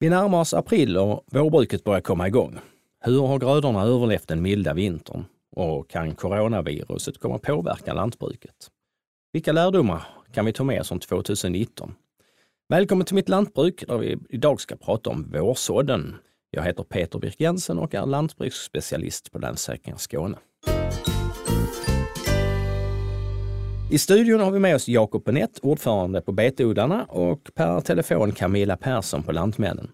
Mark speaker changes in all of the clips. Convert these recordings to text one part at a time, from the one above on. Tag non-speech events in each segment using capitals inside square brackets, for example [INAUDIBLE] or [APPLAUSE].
Speaker 1: Vi närmar oss april och vårbruket börjar komma igång. Hur har grödorna överlevt den milda vintern? Och kan coronaviruset komma att påverka lantbruket? Vilka lärdomar kan vi ta med oss om 2019? Välkommen till mitt lantbruk där vi idag ska prata om vårsådden. Jag heter Peter Birk Jensen och är lantbruksspecialist på Länsförsäkringar Skåne. I studion har vi med oss Jakob Benett, ordförande på Betodlarna och per telefon Camilla Persson på Lantmännen.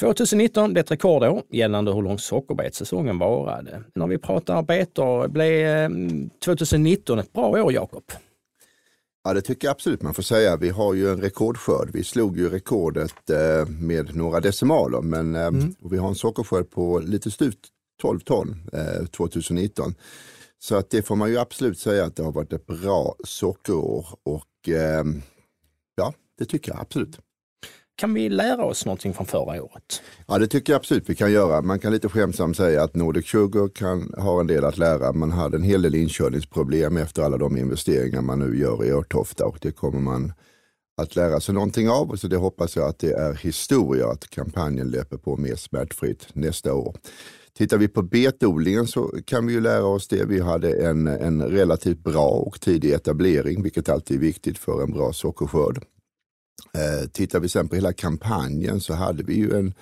Speaker 1: 2019 blev ett rekordår gällande hur lång sockerbetssäsongen varade. När vi pratar betor, blev 2019 ett bra år Jakob?
Speaker 2: Ja det tycker jag absolut man får säga. Vi har ju en rekordskörd. Vi slog ju rekordet eh, med några decimaler men eh, mm. vi har en sockerskörd på lite styvt 12 ton 2019. Så att det får man ju absolut säga att det har varit ett bra sockerår och eh, ja, det tycker jag absolut.
Speaker 1: Kan vi lära oss någonting från förra året?
Speaker 2: Ja, det tycker jag absolut vi kan göra. Man kan lite skämtsamt säga att Nordic Sugar kan ha en del att lära. Man hade en hel del inkörningsproblem efter alla de investeringar man nu gör i Örtofta och det kommer man att lära sig någonting av. Så det hoppas jag att det är historia, att kampanjen löper på mer smärtfritt nästa år. Tittar vi på betodlingen så kan vi ju lära oss det. Vi hade en, en relativt bra och tidig etablering, vilket alltid är viktigt för en bra sockerskörd. Eh, tittar vi sen på hela kampanjen så hade vi ju en,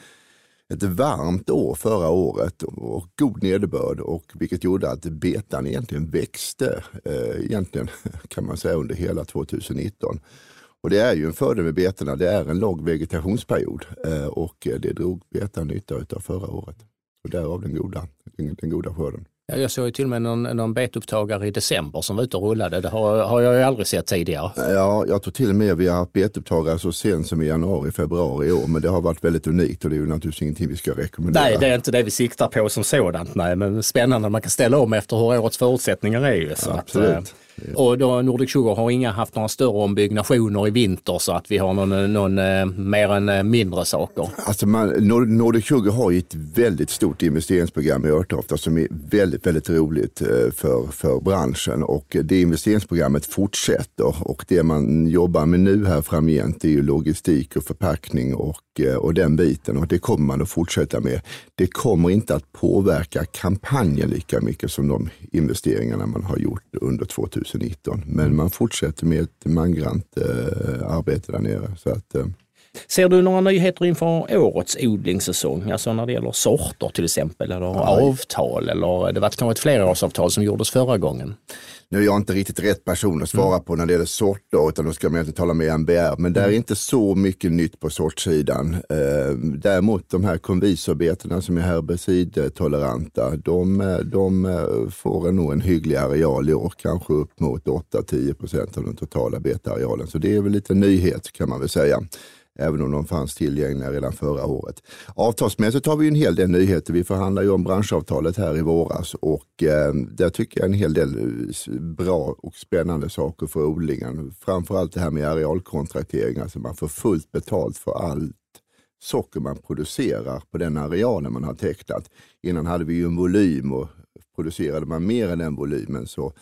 Speaker 2: ett varmt år förra året och god nederbörd och vilket gjorde att betan egentligen växte eh, egentligen [LAUGHS] kan man säga under hela 2019. Och det är ju en fördel med betorna, det är en lång vegetationsperiod eh, och det drog betan nytta av förra året. Och därav den goda, den, den goda skörden.
Speaker 1: Ja, jag såg ju till och med någon, någon betupptagare i december som var ute och rullade. Det har, har jag ju aldrig sett tidigare.
Speaker 2: Ja, jag tror till och med vi har haft betupptagare så sent som i januari, februari i år. Men det har varit väldigt unikt och det är ju naturligtvis ingenting vi ska rekommendera.
Speaker 1: Nej, det är inte det vi siktar på som sådant. Nej, men spännande. Man kan ställa om efter hur årets förutsättningar är ju. Så
Speaker 2: Absolut. Att, eh,
Speaker 1: och då Nordic Sugar har inga haft några större ombyggnationer i vinter så att vi har någon, eh, någon eh, mer än eh, mindre saker.
Speaker 2: Alltså man, Nordic Sugar har ju ett väldigt stort investeringsprogram i Örtofta som är väldigt, väldigt roligt för, för branschen och det investeringsprogrammet fortsätter och det man jobbar med nu här framgent är ju logistik och förpackning och och den biten och det kommer man att fortsätta med. Det kommer inte att påverka kampanjen lika mycket som de investeringarna man har gjort under 2000. 2019. Men man fortsätter med ett mangrant eh, arbete där nere. Så att, eh.
Speaker 1: Ser du några nyheter inför årets odlingssäsong? Alltså när det gäller sorter till exempel eller Nej. avtal eller det var kanske ett flerårsavtal som gjordes förra gången?
Speaker 2: Nu är jag inte riktigt rätt person att svara mm. på när det gäller sorter, utan då ska man inte tala med MBR. Men mm. det är inte så mycket nytt på sortsidan. Eh, däremot de här konvisorbetarna som är herbicidtoleranta, de, de får nog en hygglig areal i år, kanske upp mot 8-10 procent av den totala betarealen. Så det är väl lite nyhet kan man väl säga även om de fanns tillgängliga redan förra året. Avtalsmässigt har vi en hel del nyheter. Vi förhandlar ju om branschavtalet här i våras och eh, där tycker jag en hel del eh, bra och spännande saker för odlingen. Framförallt det här med arealkontraktering, alltså man får fullt betalt för allt socker man producerar på den arealen man har tecknat. Innan hade vi ju en volym och producerade man mer än den volymen så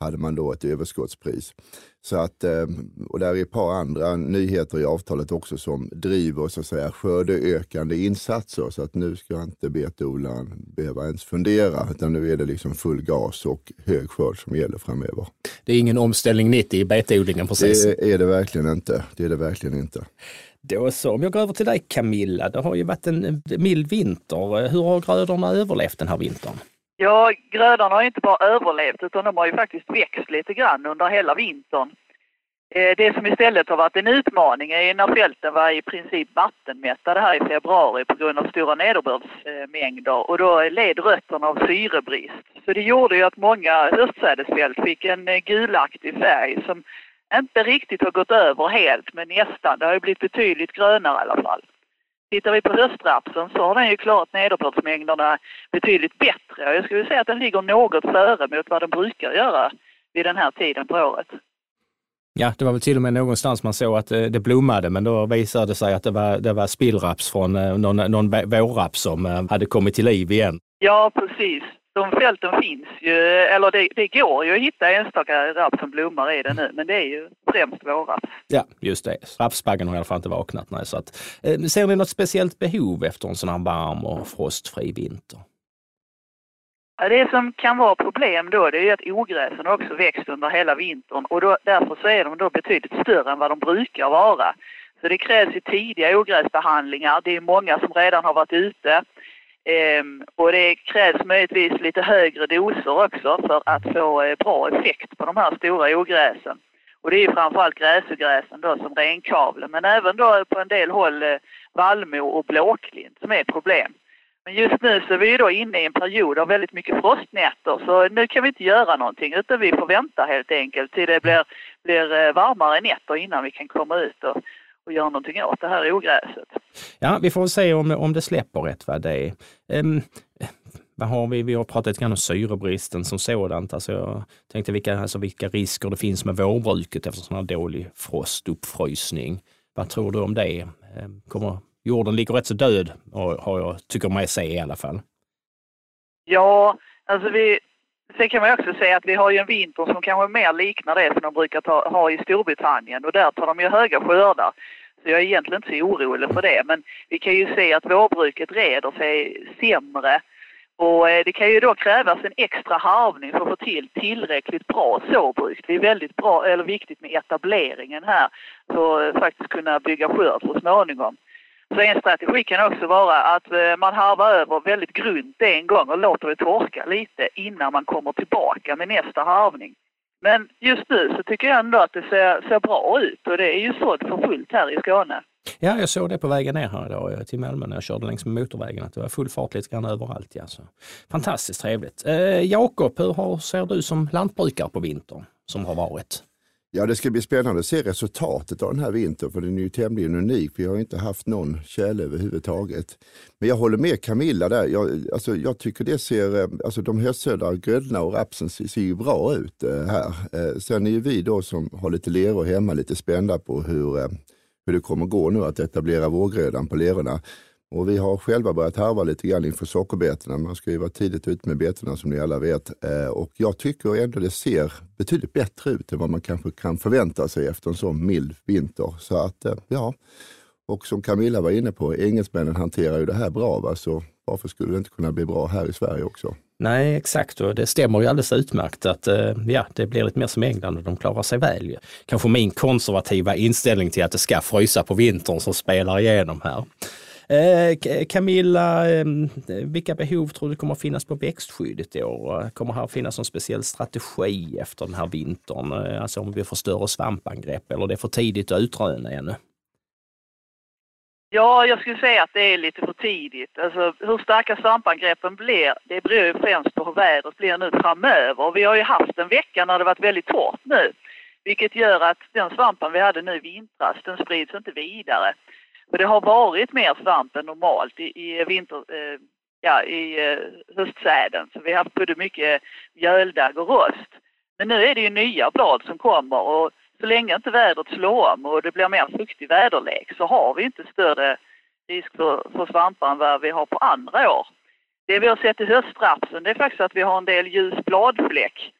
Speaker 2: hade man då ett överskottspris. Så att, eh, och där är ett par andra nyheter i avtalet också som driver så att säga skördeökande insatser. Så att nu ska inte betodlaren behöva ens fundera utan nu är det liksom full gas och hög skörd som gäller framöver.
Speaker 1: Det är ingen omställning 90 i betodlingen precis?
Speaker 2: Det är det verkligen inte. Det är det verkligen inte.
Speaker 1: Då så, om jag går över till dig Camilla, det har ju varit en mild vinter. Hur har grödorna överlevt den här vintern?
Speaker 3: Ja, grödorna har inte bara överlevt utan de har ju faktiskt växt lite grann under hela vintern. Eh, det som istället har varit en utmaning är när fälten var i princip vattenmättade här i februari på grund av stora nederbördsmängder och då led rötterna av syrebrist. Så det gjorde ju att många höstsädesfält fick en eh, gulaktig färg som inte riktigt har gått över helt men nästan. Det har ju blivit betydligt grönare i alla fall. Tittar vi på höstrapsen så har den ju klarat nederbördsmängderna betydligt bättre. Jag skulle säga att den ligger något före mot vad den brukar göra vid den här tiden på året.
Speaker 1: Ja, det var väl till och med någonstans man såg att eh, det blommade, men då visade det sig att det var, det var spillraps från eh, någon, någon vårraps som eh, hade kommit till liv igen.
Speaker 3: Ja, precis. De fälten finns ju, eller det, det går ju att hitta enstaka raps som blommar i det nu, men det är ju främst vårraps.
Speaker 1: Ja, just det. Rapsbaggen har i alla fall inte vaknat. Nej, så att, eh, ser ni något speciellt behov efter en sån här varm och frostfri vinter?
Speaker 3: Ja, det som kan vara problem då det är att ogräsen också växt under hela vintern och då, därför så är de då betydligt större än vad de brukar vara. Så det krävs ju tidiga ogräsbehandlingar. Det är många som redan har varit ute. Ehm, och det krävs möjligtvis lite högre doser också för att få eh, bra effekt på de här stora ogräsen. Och det är ju framförallt gräsogräsen då som renkavle men även då på en del håll eh, vallmo och blåklint som är problem. Men just nu så är vi ju då inne i en period av väldigt mycket frostnätter så nu kan vi inte göra någonting utan vi får vänta helt enkelt till det blir, blir eh, varmare nätter innan vi kan komma ut och, och göra någonting åt det här ogräset.
Speaker 1: Ja, vi får se om, om det släpper rätt vad det är. Um, vad har vi? Vi har pratat lite grann om syrebristen som sådant. Alltså jag tänkte vilka, alltså vilka risker det finns med vårbruket efter sån här dålig frost, uppfrysning. Vad tror du om det? Ehm, kommer, jorden ligger rätt så död, har jag, tycker mig se i alla fall.
Speaker 3: Ja, alltså vi, sen kan man också säga att vi har ju en vinter som kanske mer liknar det som de brukar ta, ha i Storbritannien och där tar de ju höga skördar. Så jag är egentligen inte så orolig för det. Men vi kan ju se att vårbruket reder sig sämre och eh, det kan ju då krävas en extra harvning för att få till tillräckligt bra såbruk. Det är väldigt bra, eller viktigt med etableringen här för att faktiskt kunna bygga skörd så småningom. Så en strategi kan också vara att eh, man harvar över väldigt grunt en gång och låter det torka lite innan man kommer tillbaka med nästa harvning. Men just nu så tycker jag ändå att det ser, ser bra ut och det är ju sådd för fullt här i Skåne.
Speaker 1: Ja, jag såg det på vägen ner här idag eh, till Malmö när jag körde längs med motorvägen, att det var full fart lite grann överallt. Ja. Så, fantastiskt trevligt. Eh, Jakob, hur ser du som lantbrukare på vintern som har varit?
Speaker 2: Ja, det ska bli spännande att se resultatet av den här vintern, för den är ju tämligen unik. Vi har inte haft någon tjäle överhuvudtaget. Men jag håller med Camilla där. Jag, alltså, jag tycker det ser, eh, alltså de höstsödda grödorna och rapsen ser, ser ju bra ut eh, här. Eh, sen är ju vi då som har lite leror hemma lite spända på hur, eh, hur det kommer gå nu att etablera vårgrödan på lerorna. Och vi har själva börjat harva lite grann inför sockerbetorna. Man ska ju vara tidigt ute med betorna som ni alla vet. Eh, och jag tycker ändå det ser betydligt bättre ut än vad man kanske kan förvänta sig efter en sån mild vinter. Så att eh, ja, och som Camilla var inne på, engelsmännen hanterar ju det här bra. Va? Så varför skulle det inte kunna bli bra här i Sverige också?
Speaker 1: Nej, exakt. Och det stämmer ju alldeles utmärkt att eh, ja, det blir lite mer som England och de klarar sig väl. Kanske min konservativa inställning till att det ska frysa på vintern som spelar igenom här. Eh, Camilla, ehm, vilka behov tror du kommer att finnas på växtskyddet i år? Kommer här finnas någon speciell strategi efter den här vintern? Eh, alltså om vi får större svampangrepp eller det är för tidigt att utröna ännu?
Speaker 3: Ja, jag skulle säga att det är lite för tidigt. Alltså, hur starka svampangreppen blir, det beror ju främst på hur vädret blir nu framöver. Vi har ju haft en vecka när det varit väldigt torrt nu, vilket gör att den svampen vi hade nu i vintras, den sprids inte vidare. Och det har varit mer svamp än normalt i, i vinter, eh, ja, i eh, höstsäden. Så vi har haft både mycket mjöldagg och rost. Men nu är det ju nya blad som kommer och så länge inte vädret slår om och det blir mer fuktig väderlek så har vi inte större risk för, för svampar än vad vi har på andra år. Det vi har sett i höstrapsen det är faktiskt att vi har en del ljus bladfläck.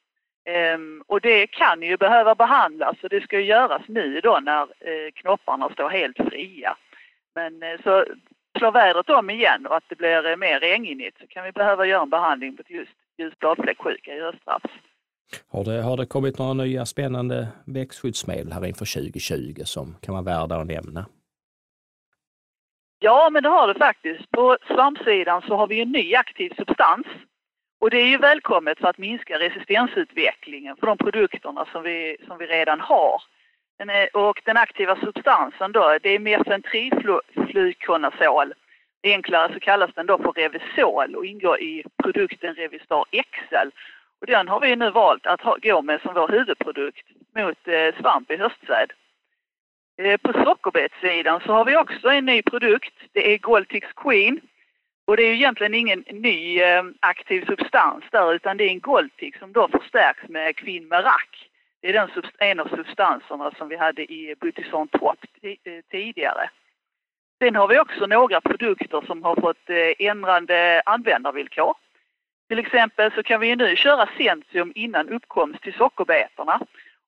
Speaker 3: Ehm, och det kan ju behöva behandlas och det ska ju göras nu då när eh, knopparna står helt fria. Men eh, så slår vädret om igen och att det blir eh, mer regnigt så kan vi behöva göra en behandling på just ljus bladfläcksjuka i höstraps.
Speaker 1: Har det, har det kommit några nya spännande växtskyddsmedel här inför 2020 som kan vara värda att nämna?
Speaker 3: Ja, men det har det faktiskt. På svampsidan så har vi en ny aktiv substans och det är ju välkommet för att minska resistensutvecklingen för de produkterna som vi, som vi redan har. Den är, och den aktiva substansen då, det är Mesentriflukonazol. Enklare så kallas den då för Revisol och ingår i produkten Revistar XL. Och den har vi nu valt att ha, gå med som vår huvudprodukt mot eh, svamp i höstsäd. Eh, på sockerbetssidan så har vi också en ny produkt. Det är Goltix Queen. Och det är ju egentligen ingen ny eh, aktiv substans där utan det är en Goltix som då förstärks med Quinmerac. Det är den, en av substanserna som vi hade i Butison Top eh, tidigare. Sen har vi också några produkter som har fått eh, ändrade användarvillkor. Till exempel så kan vi nu köra Centium innan uppkomst till sockerbetorna.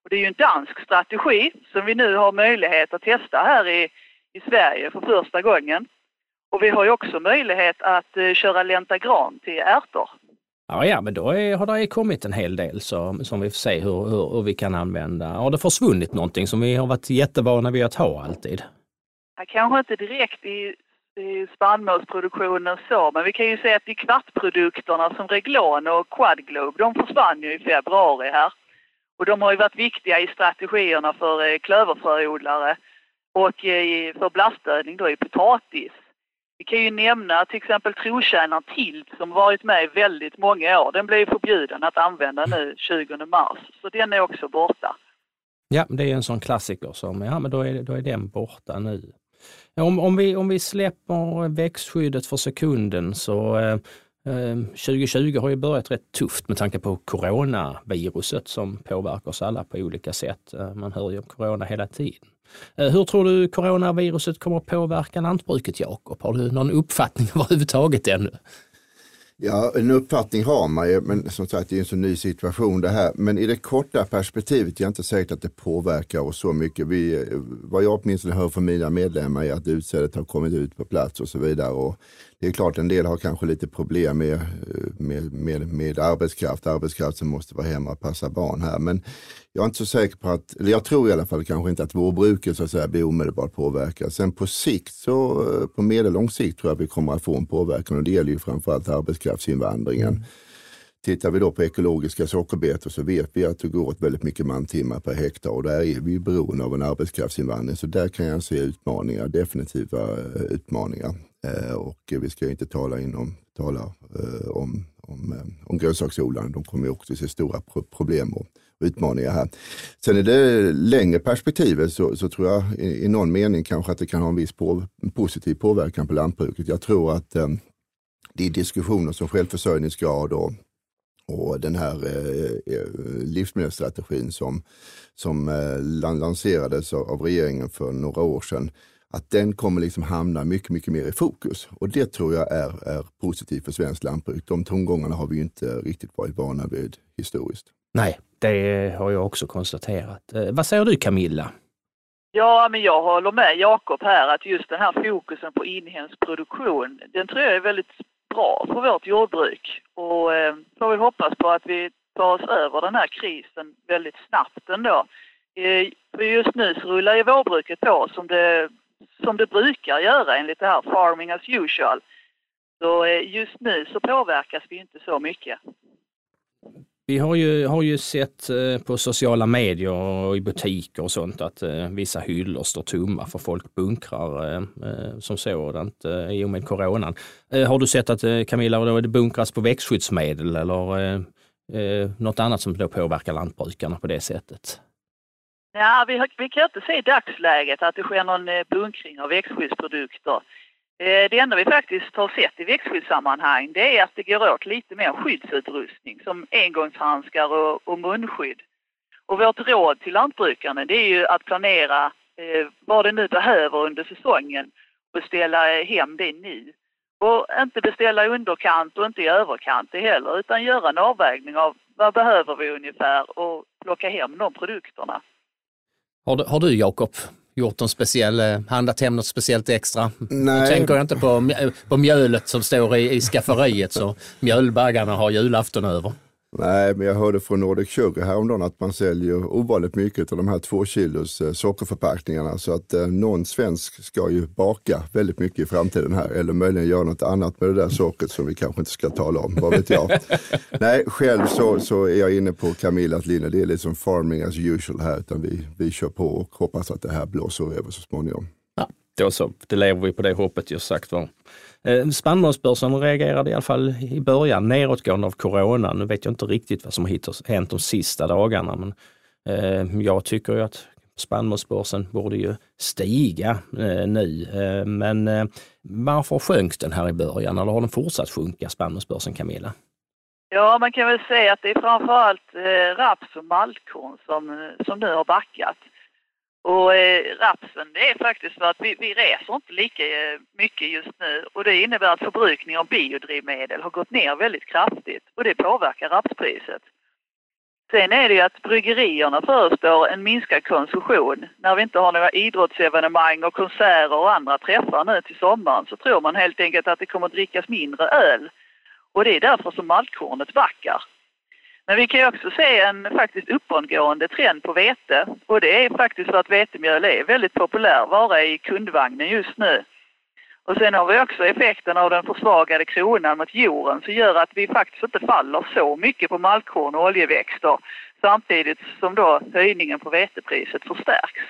Speaker 3: Och det är ju en dansk strategi som vi nu har möjlighet att testa här i, i Sverige för första gången. Och vi har ju också möjlighet att eh, köra Lentagran till ärtor.
Speaker 1: Ja, ja, men då är, har det kommit en hel del som, som vi får se hur, hur, hur, vi kan använda. Har det försvunnit någonting som vi har varit jättevana vid att ha alltid?
Speaker 3: Ja, kanske inte direkt i, i spannmålsproduktionen så, men vi kan ju säga att de kvartprodukterna som Reglon och Quadglobe, de försvann ju i februari här. Och de har ju varit viktiga i strategierna för eh, klöverfröodlare och eh, för blastödning då i potatis. Vi kan ju nämna till exempel trotjänaren Tilt som varit med i väldigt många år. Den blev förbjuden att använda nu 20 mars, så den är också borta.
Speaker 1: Ja, det är en sån klassiker som, ja men då är, då är den borta nu. Om, om, vi, om vi släpper växtskyddet för sekunden så eh, Ehm, 2020 har ju börjat rätt tufft med tanke på coronaviruset som påverkar oss alla på olika sätt. Ehm, man hör ju om corona hela tiden. Ehm, hur tror du coronaviruset kommer att påverka lantbruket, Jakob? Har du någon uppfattning [LAUGHS] överhuvudtaget ännu?
Speaker 2: Ja, en uppfattning har man ju, men som sagt det är en så ny situation det här. Men i det korta perspektivet är jag inte säker att det påverkar oss så mycket. Vi, eh, vad jag åtminstone hör från mina medlemmar är att utsädet har kommit ut på plats och så vidare. Och det är klart en del har kanske lite problem med, med, med, med arbetskraft, arbetskraft som måste vara hemma och passa barn här. Men jag är inte så säker på att, eller jag tror i alla fall kanske inte att vårbruket så att säga blir omedelbart påverkat. Sen på sikt, så på medellång sikt tror jag vi kommer att få en påverkan och det gäller ju framförallt arbetskraftsinvandringen. Mm. Tittar vi då på ekologiska sockerbetor så vet vi att det går åt väldigt mycket mantimmar per hektar och där är vi beroende av en arbetskraftsinvandring. Så där kan jag se utmaningar, definitiva eh, utmaningar. Eh, och vi ska inte tala, inom, tala eh, om, om, eh, om grönsaksodlarna. De kommer också se stora problem och utmaningar här. Sen i det längre perspektivet så, så tror jag i, i, någon mening kanske att det kan ha en viss på, positiv påverkan på lantbruket. Jag tror att eh, de diskussioner som självförsörjningsgrad och och den här eh, eh livsmedelsstrategin som, som eh, lanserades av regeringen för några år sedan, att den kommer liksom hamna mycket, mycket mer i fokus. Och det tror jag är, är positivt för svenskt lantbruk. De tongångarna har vi inte riktigt varit vana vid historiskt.
Speaker 1: Nej, det har jag också konstaterat. Eh, vad säger du Camilla?
Speaker 3: Ja, men jag håller med Jakob här att just den här fokusen på inhemsk produktion, den tror jag är väldigt bra för vårt jordbruk och eh, får väl hoppas på att vi tar oss över den här krisen väldigt snabbt ändå. Eh, för just nu så rullar ju vårbruket på som det, som det brukar göra enligt det här farming as usual. Så eh, just nu så påverkas vi inte så mycket.
Speaker 1: Vi har ju, har ju sett eh, på sociala medier och i butiker och sånt att eh, vissa hyllor står tomma för folk bunkrar som sådant i och med coronan. Har du sett att Camilla, det bunkras på växtskyddsmedel eller något annat som då påverkar lantbrukarna på det sättet?
Speaker 3: Ja, vi, har, vi kan inte se i dagsläget att det sker någon eh, bunkring av växtskyddsprodukter. Eh, det enda vi faktiskt har sett i växtskyddssammanhang det är att det går åt lite mer skyddsutrustning som engångshandskar och, och munskydd. Och vårt råd till lantbrukarna det är ju att planera eh, vad det nu behöver under säsongen och beställa hem det nu. Och inte beställa i underkant och inte i överkant det heller utan göra en avvägning av vad behöver vi ungefär och plocka hem de produkterna.
Speaker 1: Har du, har du Jakob gjort någon speciell, eh, handlat hem något speciellt extra. Nej. Nu tänker jag inte på, på mjölet som står i, i skafferiet så mjölbaggarna har julafton över.
Speaker 2: Nej, men jag hörde från Nordic Sugar häromdagen att man säljer ovanligt mycket av de här två kilos eh, sockerförpackningarna. Så att eh, någon svensk ska ju baka väldigt mycket i framtiden här. Eller möjligen göra något annat med det där sockret som vi kanske inte ska tala om. Vad vet jag. [LAUGHS] Nej, själv så, så är jag inne på Camillas linje. Det är liksom farming as usual här. Utan vi, vi kör på och hoppas att det här blåser över så småningom.
Speaker 1: Ja, då så. Det lever vi på det hoppet just sagt var. Eh, spannmålsbörsen reagerade i alla fall i början nedåtgående av corona. Nu vet jag inte riktigt vad som har hänt de sista dagarna men eh, jag tycker ju att spannmålsbörsen borde ju stiga eh, nu. men varför sjönk den här i början eller har den fortsatt sjunka spannmålsbörsen Camilla?
Speaker 3: Ja, man kan väl säga att det är framförallt raps och maltkorn som, som nu har backat. Och eh, rapsen, det är faktiskt för att vi, vi reser inte lika eh, mycket just nu och det innebär att förbrukningen av biodrivmedel har gått ner väldigt kraftigt och det påverkar rapspriset. Sen är det ju att bryggerierna förestår en minskad konsumtion. När vi inte har några idrottsevenemang och konserter och andra träffar nu till sommaren så tror man helt enkelt att det kommer att drickas mindre öl. Och det är därför som maltkornet backar. Men vi kan ju också se en faktiskt uppåtgående trend på vete och det är faktiskt för att vetemjöl är väldigt populär vara i kundvagnen just nu. Och sen har vi också effekten av den försvagade kronan mot jorden som gör att vi faktiskt inte faller så mycket på maltkorn och oljeväxter samtidigt som då höjningen på vetepriset förstärks.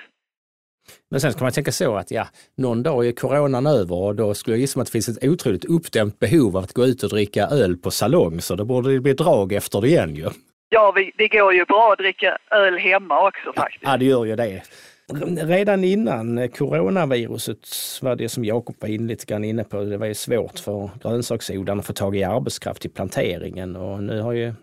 Speaker 1: Men sen ska man tänka så att ja, någon dag är coronan över och då skulle jag gissa att det finns ett otroligt uppdämt behov av att gå ut och dricka öl på salong så då borde det bli drag efter det igen ju.
Speaker 3: Ja, vi, det går ju bra att dricka öl hemma också faktiskt.
Speaker 1: Ja, det gör ju det. Redan innan coronaviruset var det som Jakob var in lite grann inne på, det var ju svårt för grönsaksodlarna att få tag i arbetskraft till planteringen och nu har ju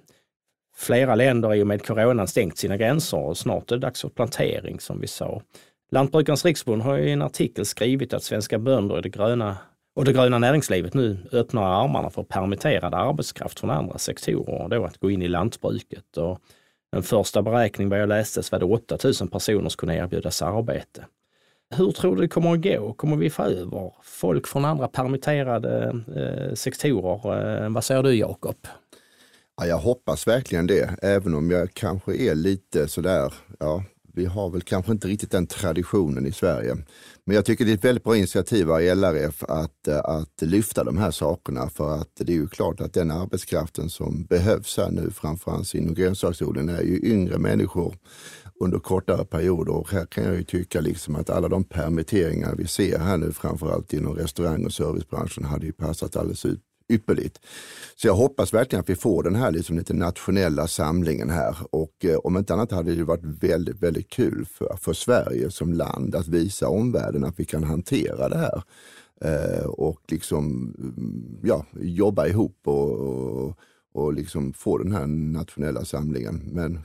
Speaker 1: flera länder i och med coronan stängt sina gränser och snart är det dags för plantering som vi sa. Lantbrukarnas riksförbund har i en artikel skrivit att svenska bönder och det gröna och det gröna näringslivet nu öppnar armarna för permitterad arbetskraft från andra sektorer, och då att gå in i lantbruket. Och en första beräkning vad jag läste så var det 8000 personer som kunde erbjudas arbete. Hur tror du det kommer att gå? Kommer vi få över folk från andra permitterade eh, sektorer? Eh, vad säger du Jakob?
Speaker 2: Ja, jag hoppas verkligen det, även om jag kanske är lite sådär, ja, vi har väl kanske inte riktigt den traditionen i Sverige. Men jag tycker det är ett väldigt bra initiativ av LRF att, eh, att lyfta de här sakerna för att det är ju klart att den arbetskraften som behövs här nu framförallt inom grönsaksodlingen är ju yngre människor under kortare perioder och här kan jag ju tycka liksom att alla de permitteringar vi ser här nu framförallt inom restaurang och servicebranschen hade ju passat alldeles ut ypperligt. Så jag hoppas verkligen att vi får den här liksom lite nationella samlingen här och eh, om inte annat hade det varit väldigt, väldigt kul för, för Sverige som land att visa omvärlden att vi kan hantera det här eh, och liksom mm, ja, jobba ihop och, och, och liksom få den här nationella samlingen. Men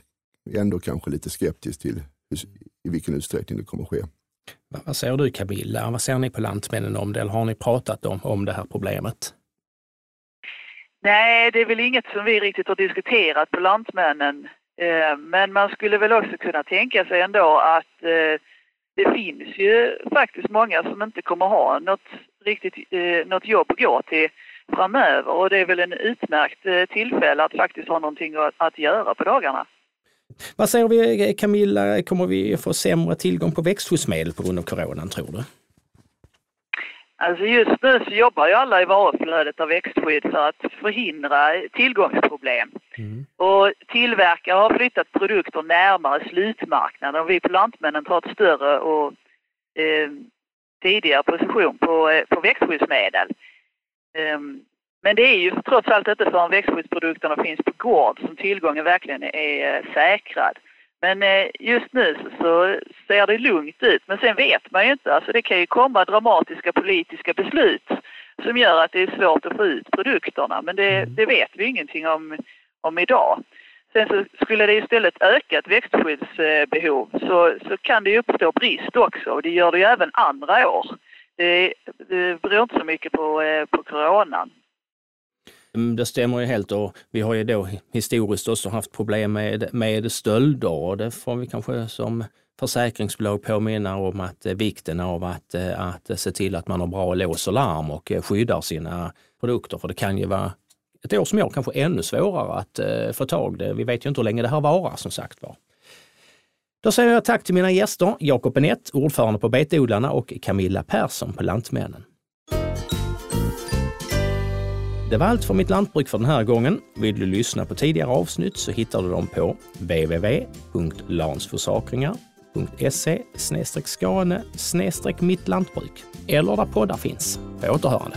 Speaker 2: ändå kanske lite skeptisk till hur, i vilken utsträckning det kommer att ske.
Speaker 1: Vad säger du Camilla? Vad säger ni på Lantmännen om det? Eller har ni pratat om, om det här problemet?
Speaker 3: Nej, det är väl inget som vi riktigt har diskuterat på Lantmännen. Eh, men man skulle väl också kunna tänka sig ändå att eh, det finns ju faktiskt många som inte kommer ha något, riktigt, eh, något jobb att gå till framöver och det är väl en utmärkt tillfälle att faktiskt ha någonting att göra på dagarna.
Speaker 1: Vad säger vi Camilla, kommer vi få sämre tillgång på växtskyddsmedel på grund av coronan tror du?
Speaker 3: Alltså just nu så jobbar ju alla i varuflödet av växtskydd för att förhindra tillgångsproblem. Mm. Och tillverkare har flyttat produkter närmare slutmarknaden och vi på Lantmännen tar ett större och eh, tidigare position på, eh, på växtskyddsmedel. Um, men det är ju trots allt inte förrän växtskyddsprodukterna finns på gård som tillgången verkligen är eh, säkrad. Men eh, just nu så ser det lugnt ut. Men sen vet man ju inte. Alltså det kan ju komma dramatiska politiska beslut som gör att det är svårt att få ut produkterna. Men det, mm. det vet vi ingenting om, om idag. Sen så skulle det istället öka ett växtskyddsbehov så, så kan det uppstå brist också och det gör det ju även andra år. Det, det beror inte så mycket på, eh, på coronan.
Speaker 1: Mm, det stämmer ju helt och vi har ju då historiskt också haft problem med, med stölder och det får vi kanske som försäkringsbolag påminna om att eh, vikten av att, eh, att se till att man har bra lås och larm och eh, skyddar sina produkter. För det kan ju vara ett år som jag kanske ännu svårare att få tag det. Vi vet ju inte hur länge det här varar som sagt var. Då säger jag tack till mina gäster, Jakob Benett, ordförande på Betodlarna och Camilla Persson på Lantmännen. Det var allt för Mitt Lantbruk för den här gången. Vill du lyssna på tidigare avsnitt så hittar du dem på www.lansforsakringar.se skane mittlantbruk eller där poddar finns. På återhörande.